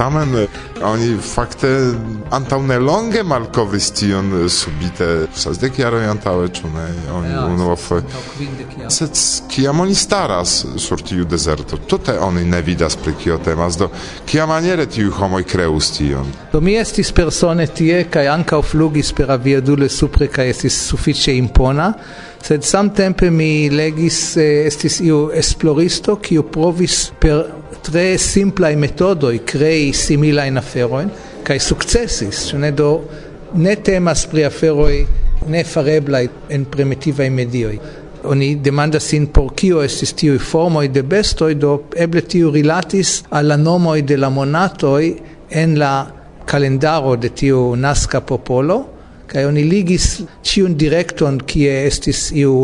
tamen eh, oni fakte antaŭ nelonge malkovris tion eh, subite. Sesdek jaroj antaŭe ĉu ne? Oni unuafoje. sed kiam oni staras sur tiu dezerto? Tute oni ne vidas pri kio temas do kiamaniere tiuj homoj kreus tion? Do mi estis persone tie kaj ankaŭ flugis per aviadule supre kaj estis sufiĉe impona sed samtempe mi legis eh, estis iu esploristo kiu provis per tre simplaj metodoj krei similajn aferoin kaj sukcesis, ĉu do ne temas pri aferoj nefareblaj en primitiva medioj. Oni demandas sin por kio estis tiu formoj de bestoj, do eble tiu rilatis al la nomoj de la monatoj en la kalendaro de tiu naska popolo, kai oni ligis ciun directon kie estis iu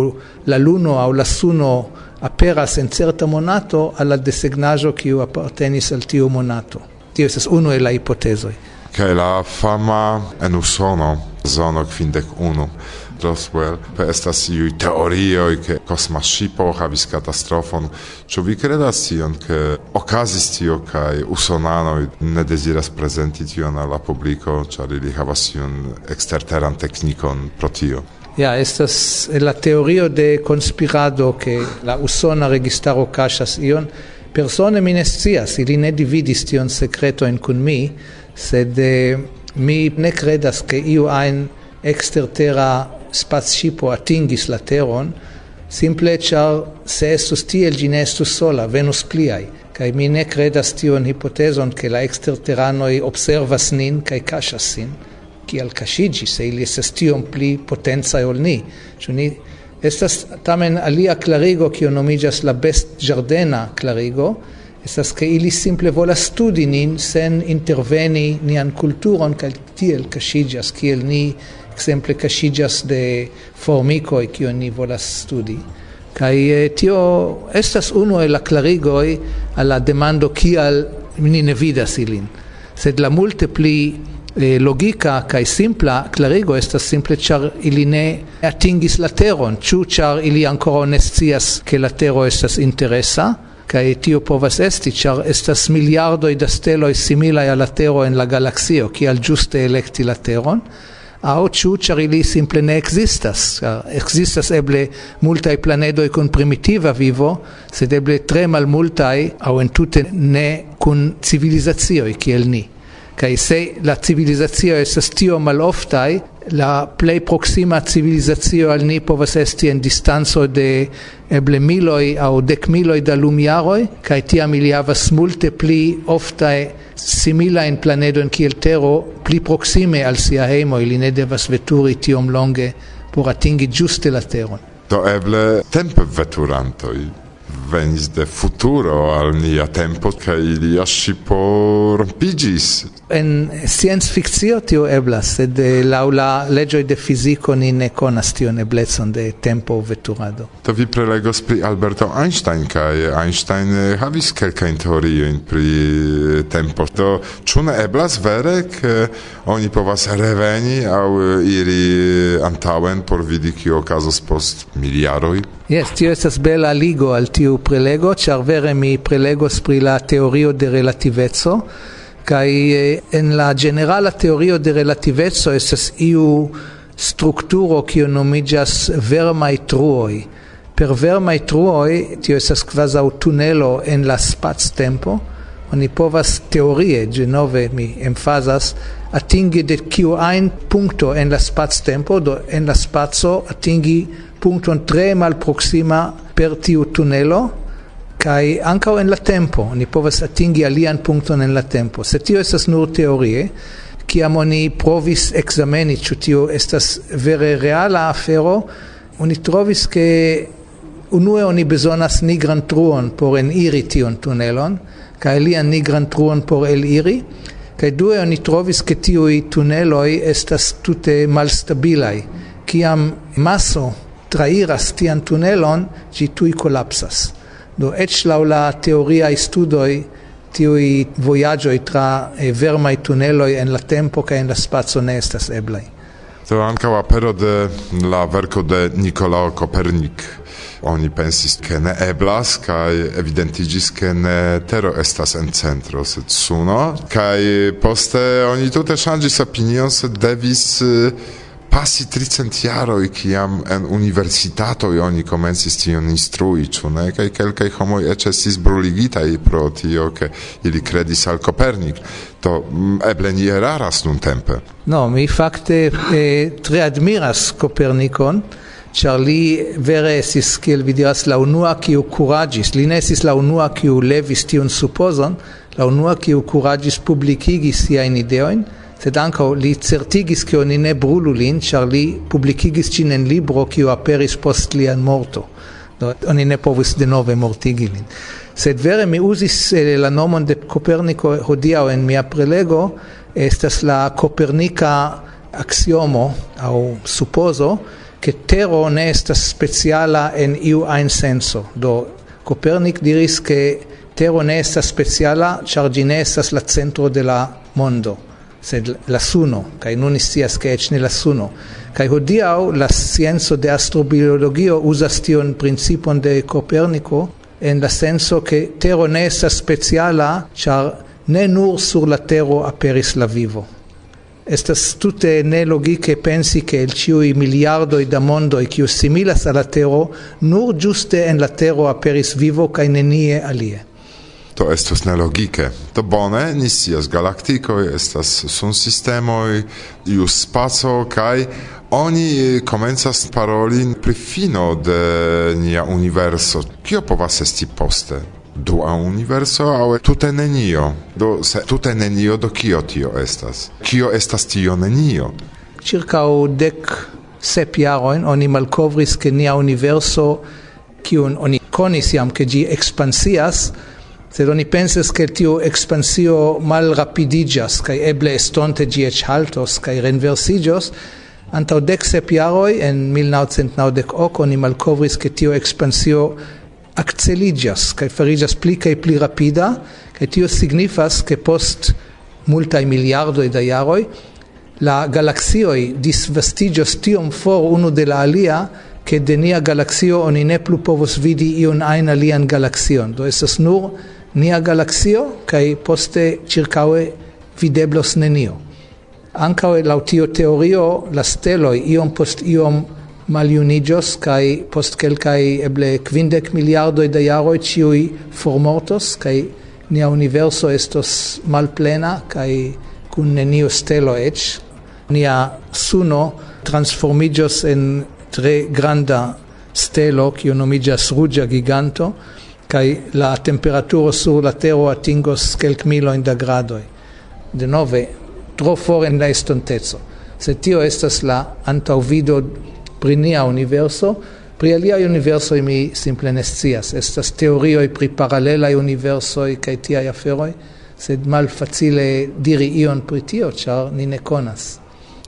la luno au la suno aperas en certa monato alla desegnajo kiu appartenis al tiu monato. Tio estas unu el la hipotezoj. Kaj la fama en Usono, zono kvindek unu, Roswell, estas iuj teorioj, ke kosma ŝipo havis katastrofon. Ĉu vi kredas tion, ke okazis tio kaj usonanoj ne deziras prezenti tion al la publiko, ĉar ili havas iun eksterteran teknikon pro tio? Ja, estas la teorio de conspirado ke la usona registaro cachas ion, persone mi ne scias, ili ne dividis tion secreto in kun mi, sed eh, mi ne credas che iu ein extertera spaceshipo atingis la teron, simple char se estus tiel gine estus sola, venus pliai, kai mi ne credas tion hipoteson che la exterteranoi observas nin kai cachas sin, kial cachigi se ili estes tion pli potenza ol ni, ĉu ni estas tamen alia clarigo kiu nomiĝas la best jardena clarigo, estas ke ili simple volas studi nin sen interveni nian kulturon kaj tiel kaŝiĝas kiel ni exemple cascigas de formicoi kiu ni volas studi. Kai eh, tio estas unu el la clarigoi alla demando kial ni ne vidas ilin. Sed la multe pli eh, logica kai simpla clarigo estas simple char ili ne atingis la teron. Chu char ili ancora ne che la tero estas interesa? Kai tio povas esti char estas miliardo da steloi simila alla tero en la galaksio kial giuste electi la teron au ciu char ili simple ne existas. Existas eble multai planedoi con primitiva vivo, sed eble tre mal multai au entute ne con civilizazioi kiel ni. Kai se la civilizazio estas tio maloftai la plei proxima civilizazio al ni povas esti en distanzo de eble miloi au dec miloi da lumiaroi, kaj tiam ili havas multe pli oftaj similajn planedojn kiel Tero pli proxime al sia hejmo ili ne devas veturi tiom longe por atingi giuste la Teron. Do eble tempe veturantoi venis de futuro al nia tempo kaj ilia por rompigis. En science fictio tio eblas, sed eh, laula la de fiziko ni ne konas tion eblecon de tempo veturado. to vi prelegos pri Alberto Einstein kaj Einstein eh, havis kelkajn teoriojn pri eh, tempo. to ĉu ne eblas vere ke oni povas reveni aŭ iri antaŭen por vidi kio okazos post miljaroj? Yes, tio estas bela ligo al tiu prelego, char vere mi prelegos pri la teorio de relativezzo, kai eh, en la generala teorio de relativezzo estas iu strukturo kiu nomiĝas vermaj truoj. Per vermaj truoj tio estas kvazaŭ tunelo en la spactempo, oni povas teorie, genove mi emfazas, atingi de kiu ein punkto en la spactempo, do en la spazio atingi punkton tre malproksima per tiu tunelo kai anka en la tempo ni povas atingi alian punkton en la tempo. Se tio estas nur teorie ki amoni provis ekzameni ĉu tio estas vere reala afero oni trovis ke unue oni bezonas nigran truon por eniri tion tunelon kai alian nigran truon por eliri kai due oni trovis ke tiuj tuneloj estas tute malstabilaj. Kiam maso trairas tian tunelon, gi tui collapsas. Do eĉ laula la istudoi, studoj, tiuj vojaĝoj tra eh, vermai tuneloi en la tempo ca en la spazio ne estas eblai. To ankaŭ apero de la verko de Nikolao Kopernik. Oni pensis ke ne eblas kaj evidentiĝis ke ne tero estas en centro sed suno kaj poste oni tute ŝanĝis opinion sed devis uh, passi tricent jaroj kiam en universitatoj oni komencis tion instrui, ĉu ne? Kaj kelkaj homoj eĉ estis bruligitaj pro tio, ke ili kredis al Kopernik. To mm, eble ni eraras nuntempe. No, mi fakte eh, tre admiras Kopernikon, ĉar li vere estis, kiel vi diras, la unua kiu kuraĝis. Li ne estis la unua kiu levis tiun supozon, la unua kiu kuraĝis publikigi siajn ideojn, sed anco li certigis che oni ne brulu lin, char li publicigis cin en libro kiu aperis post lian morto. Do, oni ne povis denove mortigi lin. Sed vere mi usis eh, la nomon de Copernico hodiaŭ en mia prelego, estas la Copernica axiomo au supposo, che Tero ne estas speciala en iu ein senso. Do Copernic diris che Tero ne estas speciala, char ĝi ne estas la centro de la mondo sed la suno kai nun scias sketch eĉ ne la suno. Kaj hodiaŭ la scienzo de astrobiologio uzas tion principon de copernico en la senso che tero ne estas speciala char ne nur sur la tero aperis la vivo. Estas tutte ne logiche pensi che il ciui miliardoi da e kiu similas alla tero nur giuste en la tero aperis vivo kai nenie alie to estus nelogike. Do bone, ni sias galaktikoj, estas sunsistemoj, iu spaco, kaj oni komencas paroli pri fino de nia universo. Kio povas esti poste? dua universo au tute nenio do se tute nenio do kio tio estas kio estas tio nenio circa dec sep jaroin oni malkovris ke nia universo kiun oni konis jam ke gi expansias sed oni pensas che tiu expansio mal rapidigas, kai eble estonte gi ech haltos, kai renversigios, antau dec sep jaroi, en 1998, oni malcovris che tiu expansio acceligas, kai farigas pli kai pli rapida, kai tio signifas che post multai miliardo da jaroi, la galaxioi disvastigios tiom for unu de la alia, che de nia galaxio oni ne plu povos vidi iun ajn alian galaxion. Do estas nur nia galaxio kai poste circaue videblos nenio. anca la tio teorio la stelo iom post iom maliunigios kai post kelkai eble kvindek miliardo da jaroj ciui formortos kai nia universo estos malplena kai kun nenio stelo ech Nia suno transformigios en tre granda stelo kiu nomigas ruĝa giganto kai la temperaturo sur la terra atingos kelk milo in da gradoi. De nove tro for en la estontezo se tio estas la antaŭvido pri nia universo pri alia universo mi simple nescias estas estas e pri paralelaj universoj kai tia aferoi sed malfacile diri ion pri tio char ni ne konas.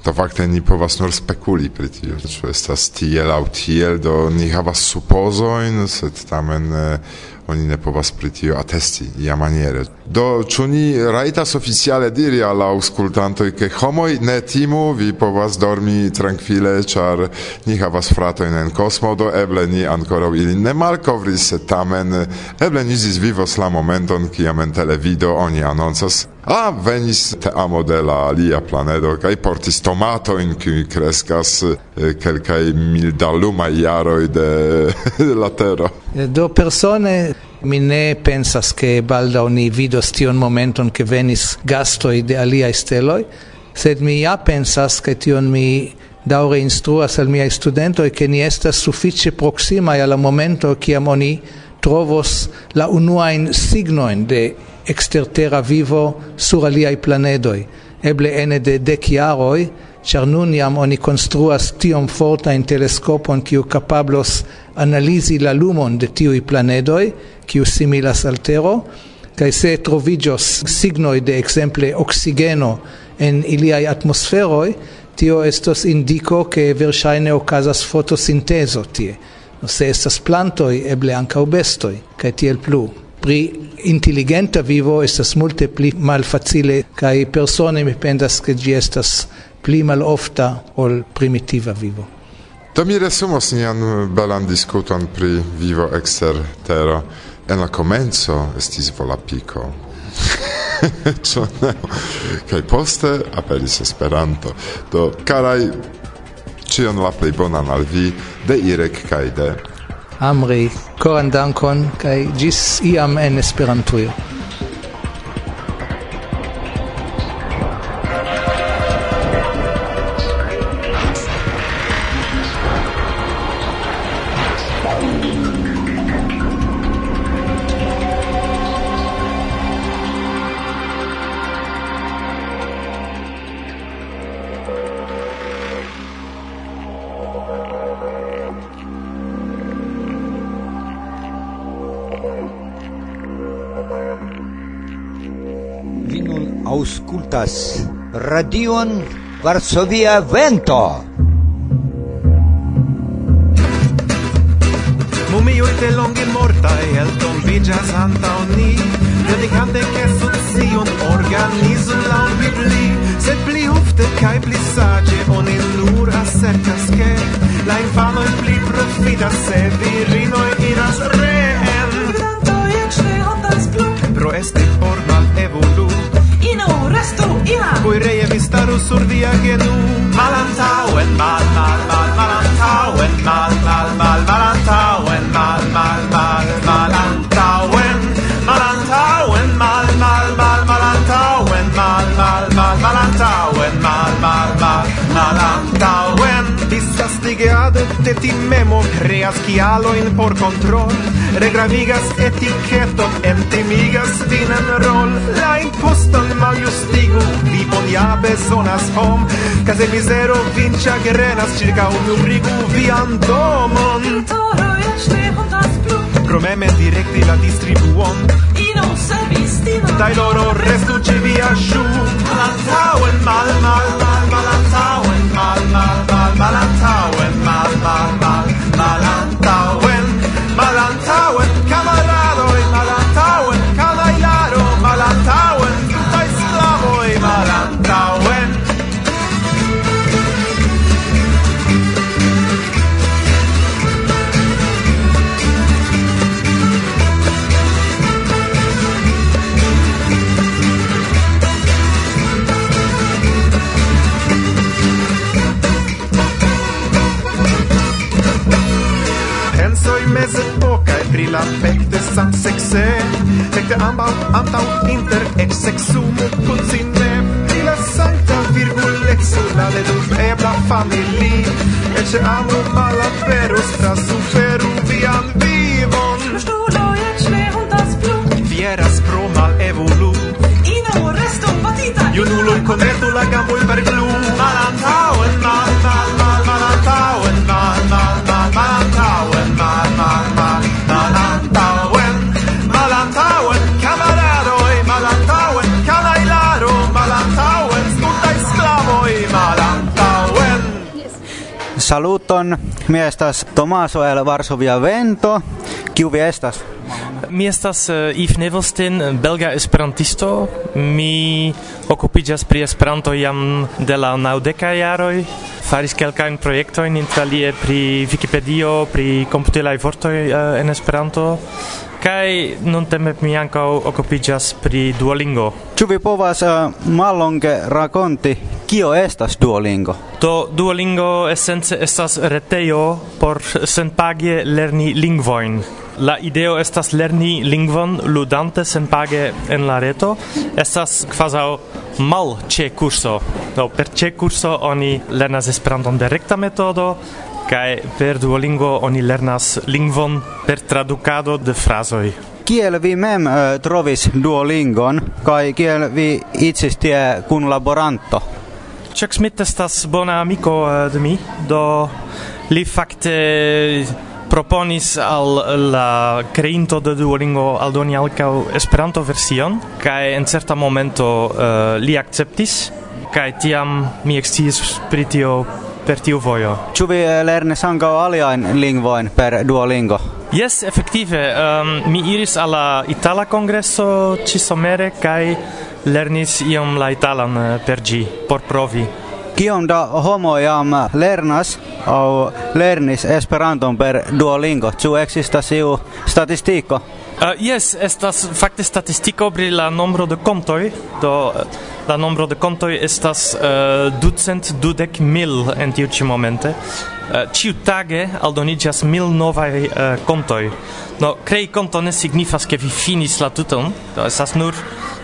To fakte ni povas nur spekuli pri tio, ĉu estas tiel aŭ tiel, do ni havas supozojn, sed tamen eh, oni ne povas pri tio atesti iamaniere. Do, ĉu ni rajtas oficiale diri al aŭskultantoj, ke homoj ne timu, vi povas dormi trankvile, ĉar ni havas fratojn en kosmo, do eble ni ankoraŭ ilin ne malkovris, tamen eble ni ĝis vivos la momenton, kiam en televido oni anoncas Ah, venis te amo de la alia planedo kai portis tomatojn kiuj kreskas kelkaj mildalumaj jaroj de, de la terra Do persone mi ne pensas che balda ni vidos tion momenton che venis gasto de alia steloi sed mi ja pensas che tion mi daure instruas al mia studento e che ni estas suffice proxima al momento che oni trovos la unuain signoin de exterterra vivo sur aliai planedoi, eble ene de dec iaroi, char nun iam oni construas tiom fortajn telescopon kiu capablos analizi la lumon de tiui planedoi, kiu similas al tero, kaj se trovigios signoi de exemple oxigeno en iliai atmosferoi, tio estos indico che versaine ocasas fotosinteso tie. No se estas plantoi, eble anca bestoi, kaj tiel plu pri intelligenta vivo estas multe pli malfacile kaj persone mi pendas ke ĝi estas pli malofta ol primitiva vivo. Do mi resumos nian belan diskuton pri vivo ekster tero. En la komenco estis volapiko. Ĉu ne? Kaj poste aperis Esperanto. Do, karaj, ĉion la plej bonan al vi de Irek kaj de Amri, koran dankon, kai gis iam en Esperantujo. Vi nun auscultas radion Varsovia Vento. Mumioi de longe mortai el tombigas antau oni dedicante che socion organizum la bibli, se pli hufte cae pli sage oni nur assertas che la infano pli profita se virinoi iras reen. Grandoi en ce ondas plur. Pro esti restu ia! Cui reie vi staru sur via genu Malantauen, mal, mal, mal, malantauen, mal, mal, mal, mal, mal ti memo creas kialoin por control. Regravigas etiketon entimigas vinan rol. La imposton vi bon ja besonas hom. Case misero vincia grenas circa un murigu vian domon. Promeme directi la distribuon. Inom servistino Dai loro restu ci via shu Malantau en mal mal mal Malantauen mal mal mal la fecte sam sexe fecte ambau antau inter ex sexum cum sine pri la sancta virgulexu la dedus ebla famili ece amrum malaperus tra suferu vian vivon. Stuloi et das blu Vieras pro mal evolu. Ino restum batita. Iunuloi convertu la gamul per glum Malantau en mal saluton. Mi estas Tomaso el Varsovia Vento. Kiu vi estas? Mi estas uh, Yves Nevelstein, belga esperantisto. Mi okupiĝas pri Esperanto jam de la naŭdekaj jaroj. Faris kelkajn projektojn interalie pri Wikipedio, pri komputilaj vortoj uh, en Esperanto. Kaj nuntempe mi ankaŭ okupiĝas pri Duolingo. Ĉu vi povas uh, mallonge rakonti Kio estas Duolingo? Do Duolingo esence estas retejo por senpage lerni lingvojn. La ideo estas lerni lingvon ludante senpage en la reto. Estas kvazaŭ mal ĉe kurso. Do per ĉe kurso oni lernas Esperanton direkta metodo kaj per Duolingo oni lernas lingvon per tradukado de frazoj kiel vi mem uh, trovis Duolingon, kai kiel vi itse tie kun laboranto? Chuck Smith estas bona amiko uh, eh, de mi, do li fakte proponis al la creinto de Duolingo aldoni ankaŭ Esperanto version, kai en certa momento uh, li acceptis, kai tiam mi eksciis pri tio per tiu vojo. Ĉu vi eh, lernis ankaŭ aliajn lingvojn per Duolingo? Yes, efektive. Um, mi iris al la Itala Kongreso ĉi-somere kaj lernis iom la italan eh, per ĝi por provi. Kiom da homo jam lernas au lernis Esperanton per Duolingo? Ĉu ekzistas iu statistiko? Eh, uh, yes, estas fakte statistiko pri la nombro de kontoj, do la nombro de contoj estas uh, ducent dudek mil en tiu ĉi momente. Eh, uh, ciu tage aldonigas mil novaj uh, kontoj. No, krei konto ne signifas ke vi finis la tuton, do estas nur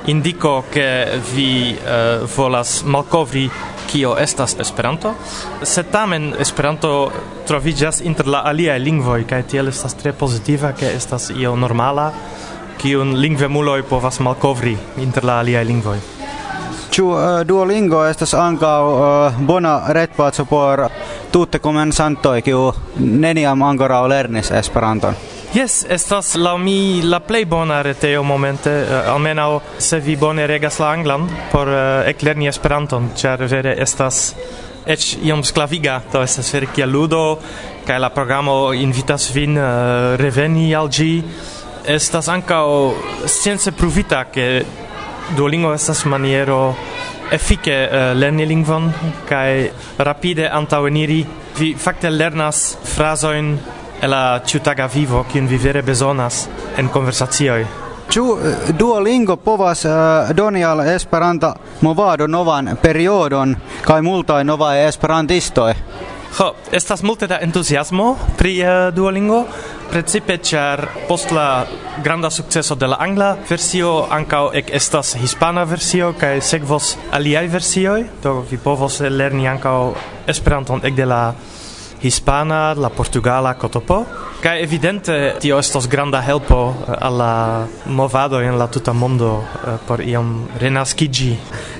indico che vi uh, volas malkovri kio estas Esperanto, se tamen Esperanto troviĝas inter la aliaj lingvoj kaj tiel estas tre pozitiva ke estas io normala kiun lingvemuloj povas malkovri inter la aliaj lingvoj. Ĉu uh, eh, Duolingo estas ankaŭ uh, eh, bona retpaco por tute komencantoj kiu neniam ankoraŭ lernis Esperanton? Yes, estas la mi la plej bona retejo momente, eh, uh, almenaŭ se vi bone regas la anglan por uh, eklerni Esperanton, ĉar vere estas eĉ iom sclaviga, to estas vere kiel ludo, kaj la programo invitas vin uh, reveni al ĝi. Estas ankaŭ science pruvita ke Duolingo estas maniero efike uh, lerni lingvon kaj rapide antaŭeniri. Vi fakte lernas frazojn el la ĉiutaga vivo, kiun vi vere bezonas en konversacioj. Ĉu eh, Duolingo povas uh, doni al Esperanta movado novan periodon kaj multaj novaj esperantistoj? Ho, estas multe da entuziasmo pri uh, Duolingo, precipe char post la granda successo de la angla versio ancao ec estas hispana versio kaj sekvos aliai versioi do vi povos lerni ancao Esperanton ec de la hispana, la portugala cotopo. Ka evidente tio estos granda helpo eh, alla movado en la tuta mondo eh, por iam renaskigi.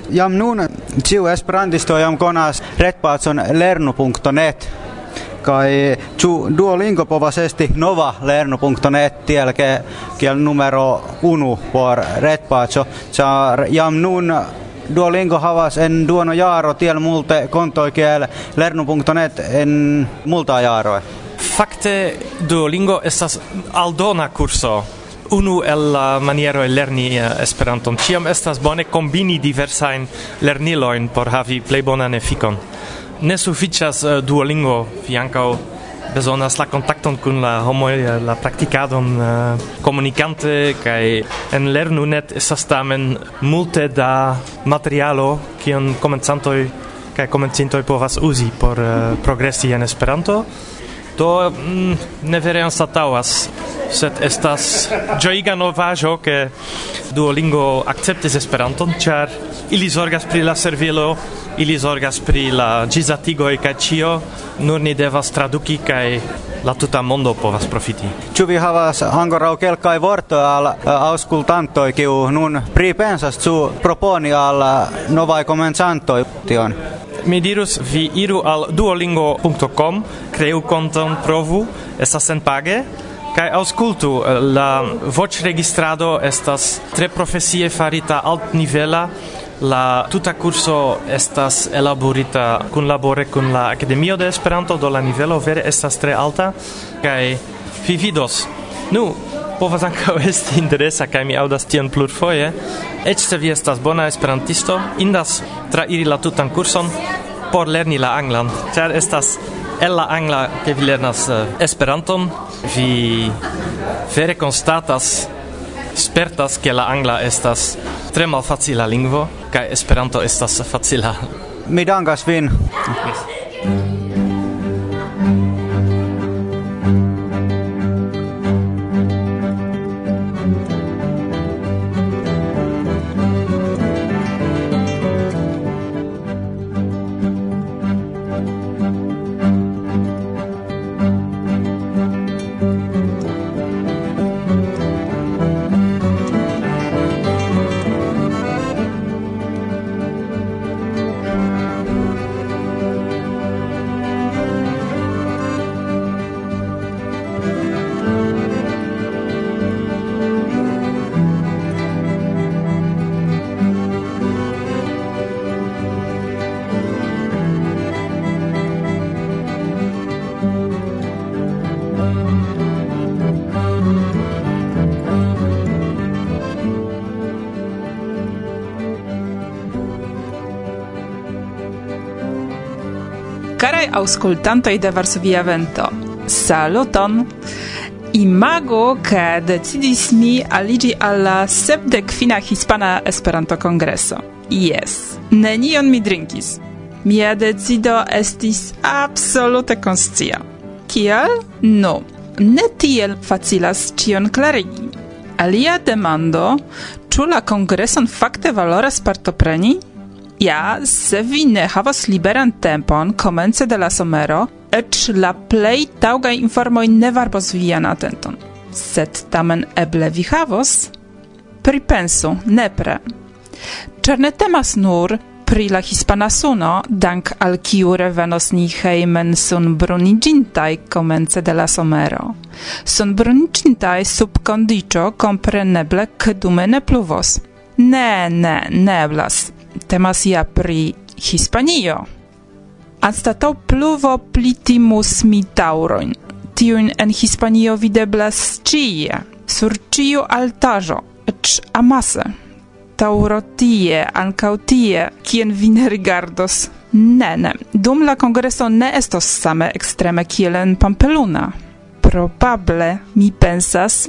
Jam nun, ciu esperantisto jam konas retpacon lernu.net kai ĉu Duolingo povas esti nova lernu.net tiel ke kiel numero unu por retpaĉo ĉar jam nun Duolingo havas en duono jaro tiel multe kontoi kiel lernu.net en multa jaroj. Fakte Duolingo estas aldona kurso unu el la maniero lerni eh, Esperanton. Ciam estas bone kombini diversajn lerniloin por havi plej bonan efikon ne suficias uh, eh, Duolingo, vi ankaŭ bezonas la kontakton kun la homoj, eh, la praktikadon uh, eh, komunikante kaj en lernunet estas tamen multe da materialo kion komencantoj kaj komencintoj povas uzi por uh, progresi en Esperanto. Do mm, ne vere anstataŭas sed estas ĝojiga novaĵo ke Duolingo akceptis Esperanton, ĉar ili zorgas pri la servilo, ili zorgas pri la ĝisatigoj kaj ĉio, nur ni devas traduki kaj la tuta mondo povas profiti. Ĉu vi havas ankoraŭ kelkaj vortoj al eh, aŭskultantoj, kiu nun pripensas ĉu proponi al eh, novaj komencantoj tion? mi dirus vi iru al duolingo.com, creu konton, provu, estas senpage, Kai auskultu eh, la voĉ registrado estas tre profesie farita alt nivela la tuta curso estas elaborita kun labore kun la Akademio de Esperanto do la nivelo vere estas tre alta. Kaj vi vidos. Nu povas ankaŭ esti interesa kaj mi aŭdas tion plurfoje. Eĉ se vi estas bona esperantisto indas trairi la tutan kurson por lerni la anglan. Ĉar estas el la angla ke vi lernas eh, Esperanton vi vere konstatas spertas ke la angla estas tre malfacila lingvo kaj Esperanto estas facila. Mi dankas vin. Yes. auscultantoi de Varsovia Vento. Saluton! Imago che decidis mi aligi alla sepdekfina hispana Esperanto Kongreso. Yes. Nenion mi drinkis. Mia decido estis absolute conscia. Kial? No. Ne tiel facilas cion clarigi. Alia demando, ĉu la kongreson fakte valoras partopreni? Ja, se vi ne havas liberan tempon, komence de la somero, eĉ la plej taŭgaj informoj ne varbos vian atenton. Sed tamen eble vi havos? Pripensu, nepre. Ĉar ne temas nur pri la hispana suno, dank al kiu revenos ni hejmen sunbruniĝintaj komence de la somero. Sunbruniĝintaj sub kondiĉo kompreneble ke dume ne pluvos. Ne, ne, ne eblas temas ja pri Hispanio. Anstatau pluvo plitimus mitaŭrojn. Tiujn en Hispanio videblas ĉie, sur ĉiu altaĵo, eĉ amase. Tauro tie, ankaŭ tie, kien vi ne rigardos. Ne, ne, dum la kongreso ne estos same ekstreme kiel en Pampeluna. Probable, mi pensas,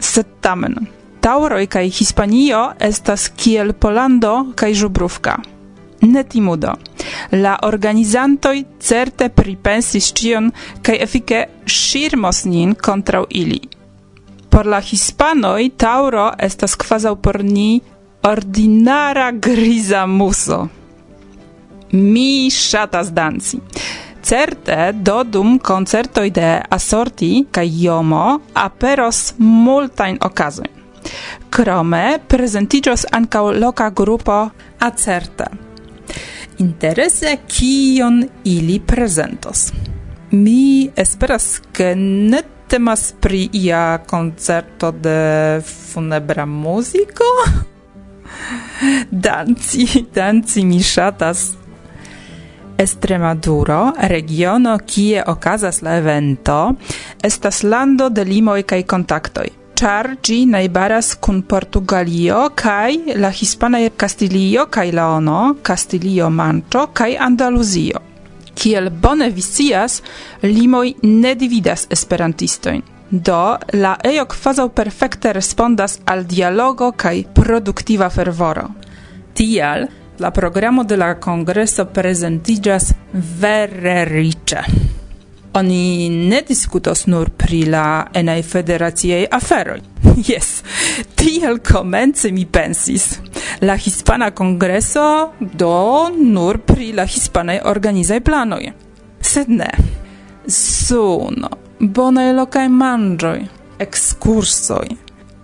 sed tamen Tauroi kaj Hispanio estas kiel Polando kaj Żubrówka. Ne timudo. La organizantoj certe pripensis ĉion kaj efike ŝirmos nin kontraŭ ili. Por la hispanoj Tauro estas kvazaŭ por ni ordinara griza muso. Mi ŝatas danci. Certe do dum concertoi de assorti kaj jomo aperos multain okazojn. Crome presentigios ancau loca grupo acerte. Interesse kion ili presentos. Mi esperas ke ne temas pri ia concerto de funebra musico. danci, danci mi shatas. Estremaduro, regiono kie okazas la evento, estas lando de limoj kaj kontaktoj char gi naibaras kun Portugalio kai la Hispana Castilio kaj Leono, Castilio Mancho kai Andaluzio. Kiel bone visias, limoj ne dividas esperantistojn. Do la eoc fazau perfecte respondas al dialogo kai produktiva fervoro. Tial la programo de la kongreso presentigas vere riĉe oni ne diskutos nur pri la enaj federaciaj aferoj. Jes, tiel komence mi pensis. La hispana kongreso do nur pri la hispanaj organizaj planoj. Sed ne. Suno, bonaj lokaj manĝoj, ekskursoj,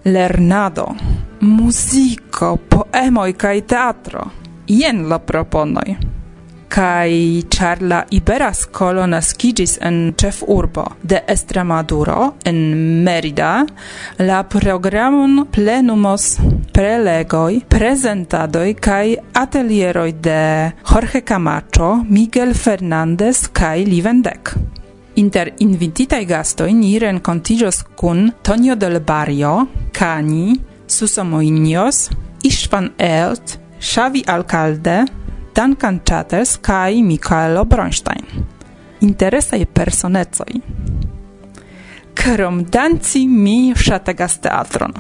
lernado, muziko, poemoj kaj teatro. Jen la proponoj kai charla la ibera skolo en en urbo de Estremaduro en Merida, la programon plenumos prelegoi presentadoi kai atelieroi de Jorge Camacho, Miguel Fernandez kai Livendek. Inter invititai gastoi ni rencontigios kun Tonio del Barrio, Cani, Suso Moinios, Istvan Elt, Xavi Alcalde, Duncan Chatters kai Michaelo Bronstein. Interesaj personecoj. Krom danci mi ŝatagas teatron.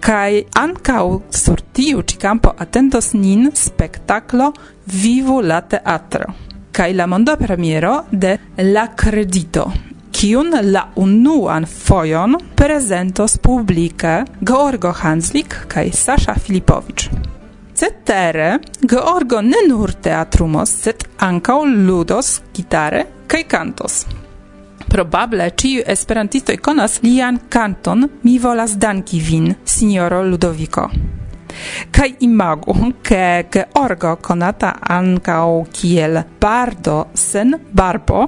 Kaj ankaŭ sur tiu ĉi kampo atentos nin spektaklo Vivu la teatro kaj la mondo premiero de La Credito, kiun la unuan fojon prezentos publike Georgo Hanslik kaj Sasha Filipowicz. Cetere, Georgo ne nur teatrumos, sed ankaŭ ludos gitare kai cantos. Probable ciu esperantistoi konas lian canton Mi volas danki vin, signoro Ludoviko. Kai imagu, ke orgo konata ankau kiel bardo sen barbo,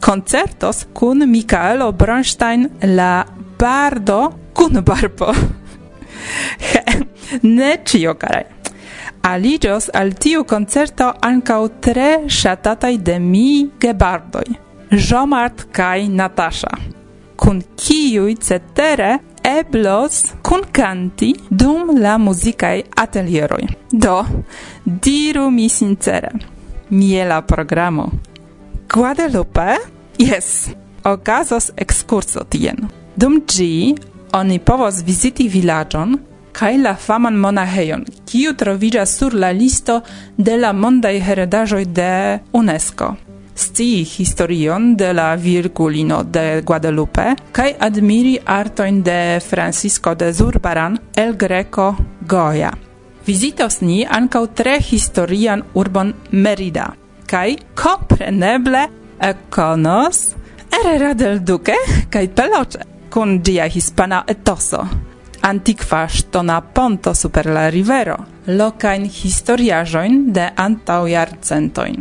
koncertos kun Mikaelo Bronstein la bardo kun barbo. ne cio carai. Aligios al tiu concerto ancau tre shatatai de mi gebardoi, Jomart kai Natasha, kun kiuj cetere eblos kun canti dum la musicae atelieroi. Do, diru mi sincere, miela programo. Guadalupe? Yes, ocasos excurso tien. Dum gi oni povos visiti vilaĝon kai la faman monahejon, kiu troviĝas sur la listo de la mondaj heredajoi de UNESCO. Sti historion de la Virgulino de Guadalupe kai admiri artoin de Francisco de Zurbaran el Greco Goya. Visitos ni ancau tre historian urbon Merida kai compreneble econos Herrera del Duque kai Peloche con dia hispana etoso. Antikva ŝtona ponto super la rivero, lokajn historiaĵojn de antaŭ jarcentojn.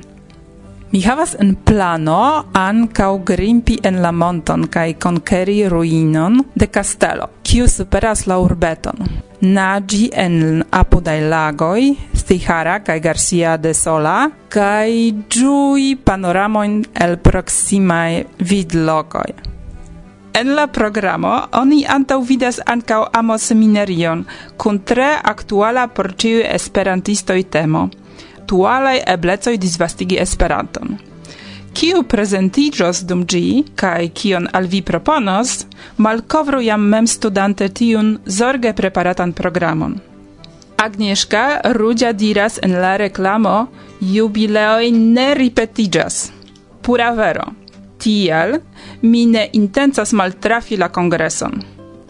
Mi havas en plano ankaŭ grimpi en la monton kaj konkeri ruinon de kastelo, kiu superas la urbeton. Naĝi en apudaj lagoj, Stihara kaj Garcia de Sola, kaj ĝui panoramojn el proksimaj vidlokoj. En la programo oni antaŭvidas ankaŭ amoseminerion kun tre aktuala por ĉiuj esperantistoj temo: aktualaj eblecoj disvastigi Esperanton. Kiu prezentiĝos dum ĝi kaj kion al vi proponos, malkovru jam mem studante tiun zorge preparatan programon. Agnieszka Rudzia diras en la reklamo jubileoj ne ripetiĝas. Pura vero tiel, mi ne intencas maltrafi la kongreson.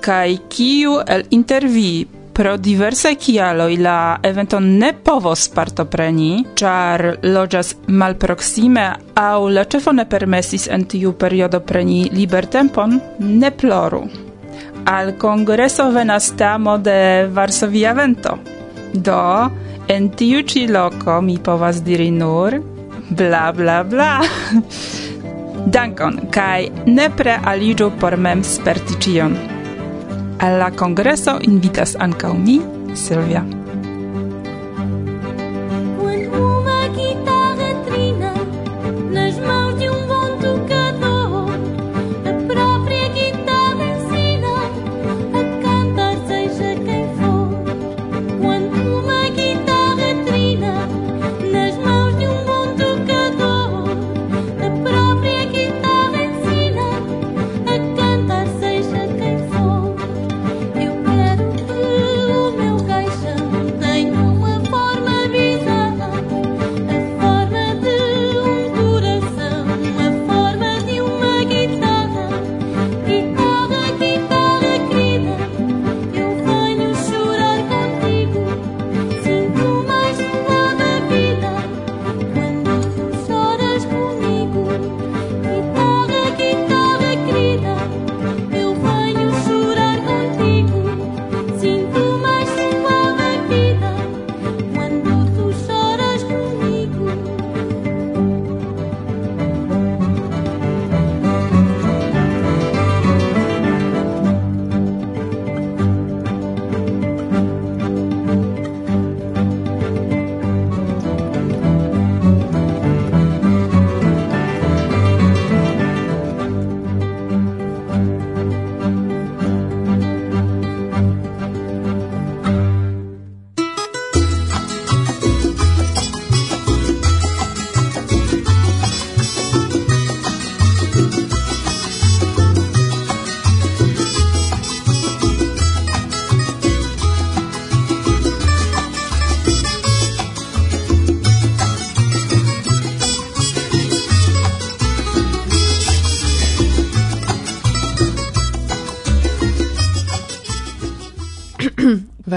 Kaj kiu el intervi pro diverse kialoj la eventon ne povos partopreni, ĉar loĝas malproksime aŭ la ĉefo ne permesis en tiu periodo preni libertempon, ne ploru. Al kongreso venas tamo de Varsovia vento. Do, en tiu ĉi loko mi povas diri nur bla bla bla. Dankon kai nepre aliĝu por mem sperti ĉion. Al la kongreso invitas ankaŭ mi, Silvia.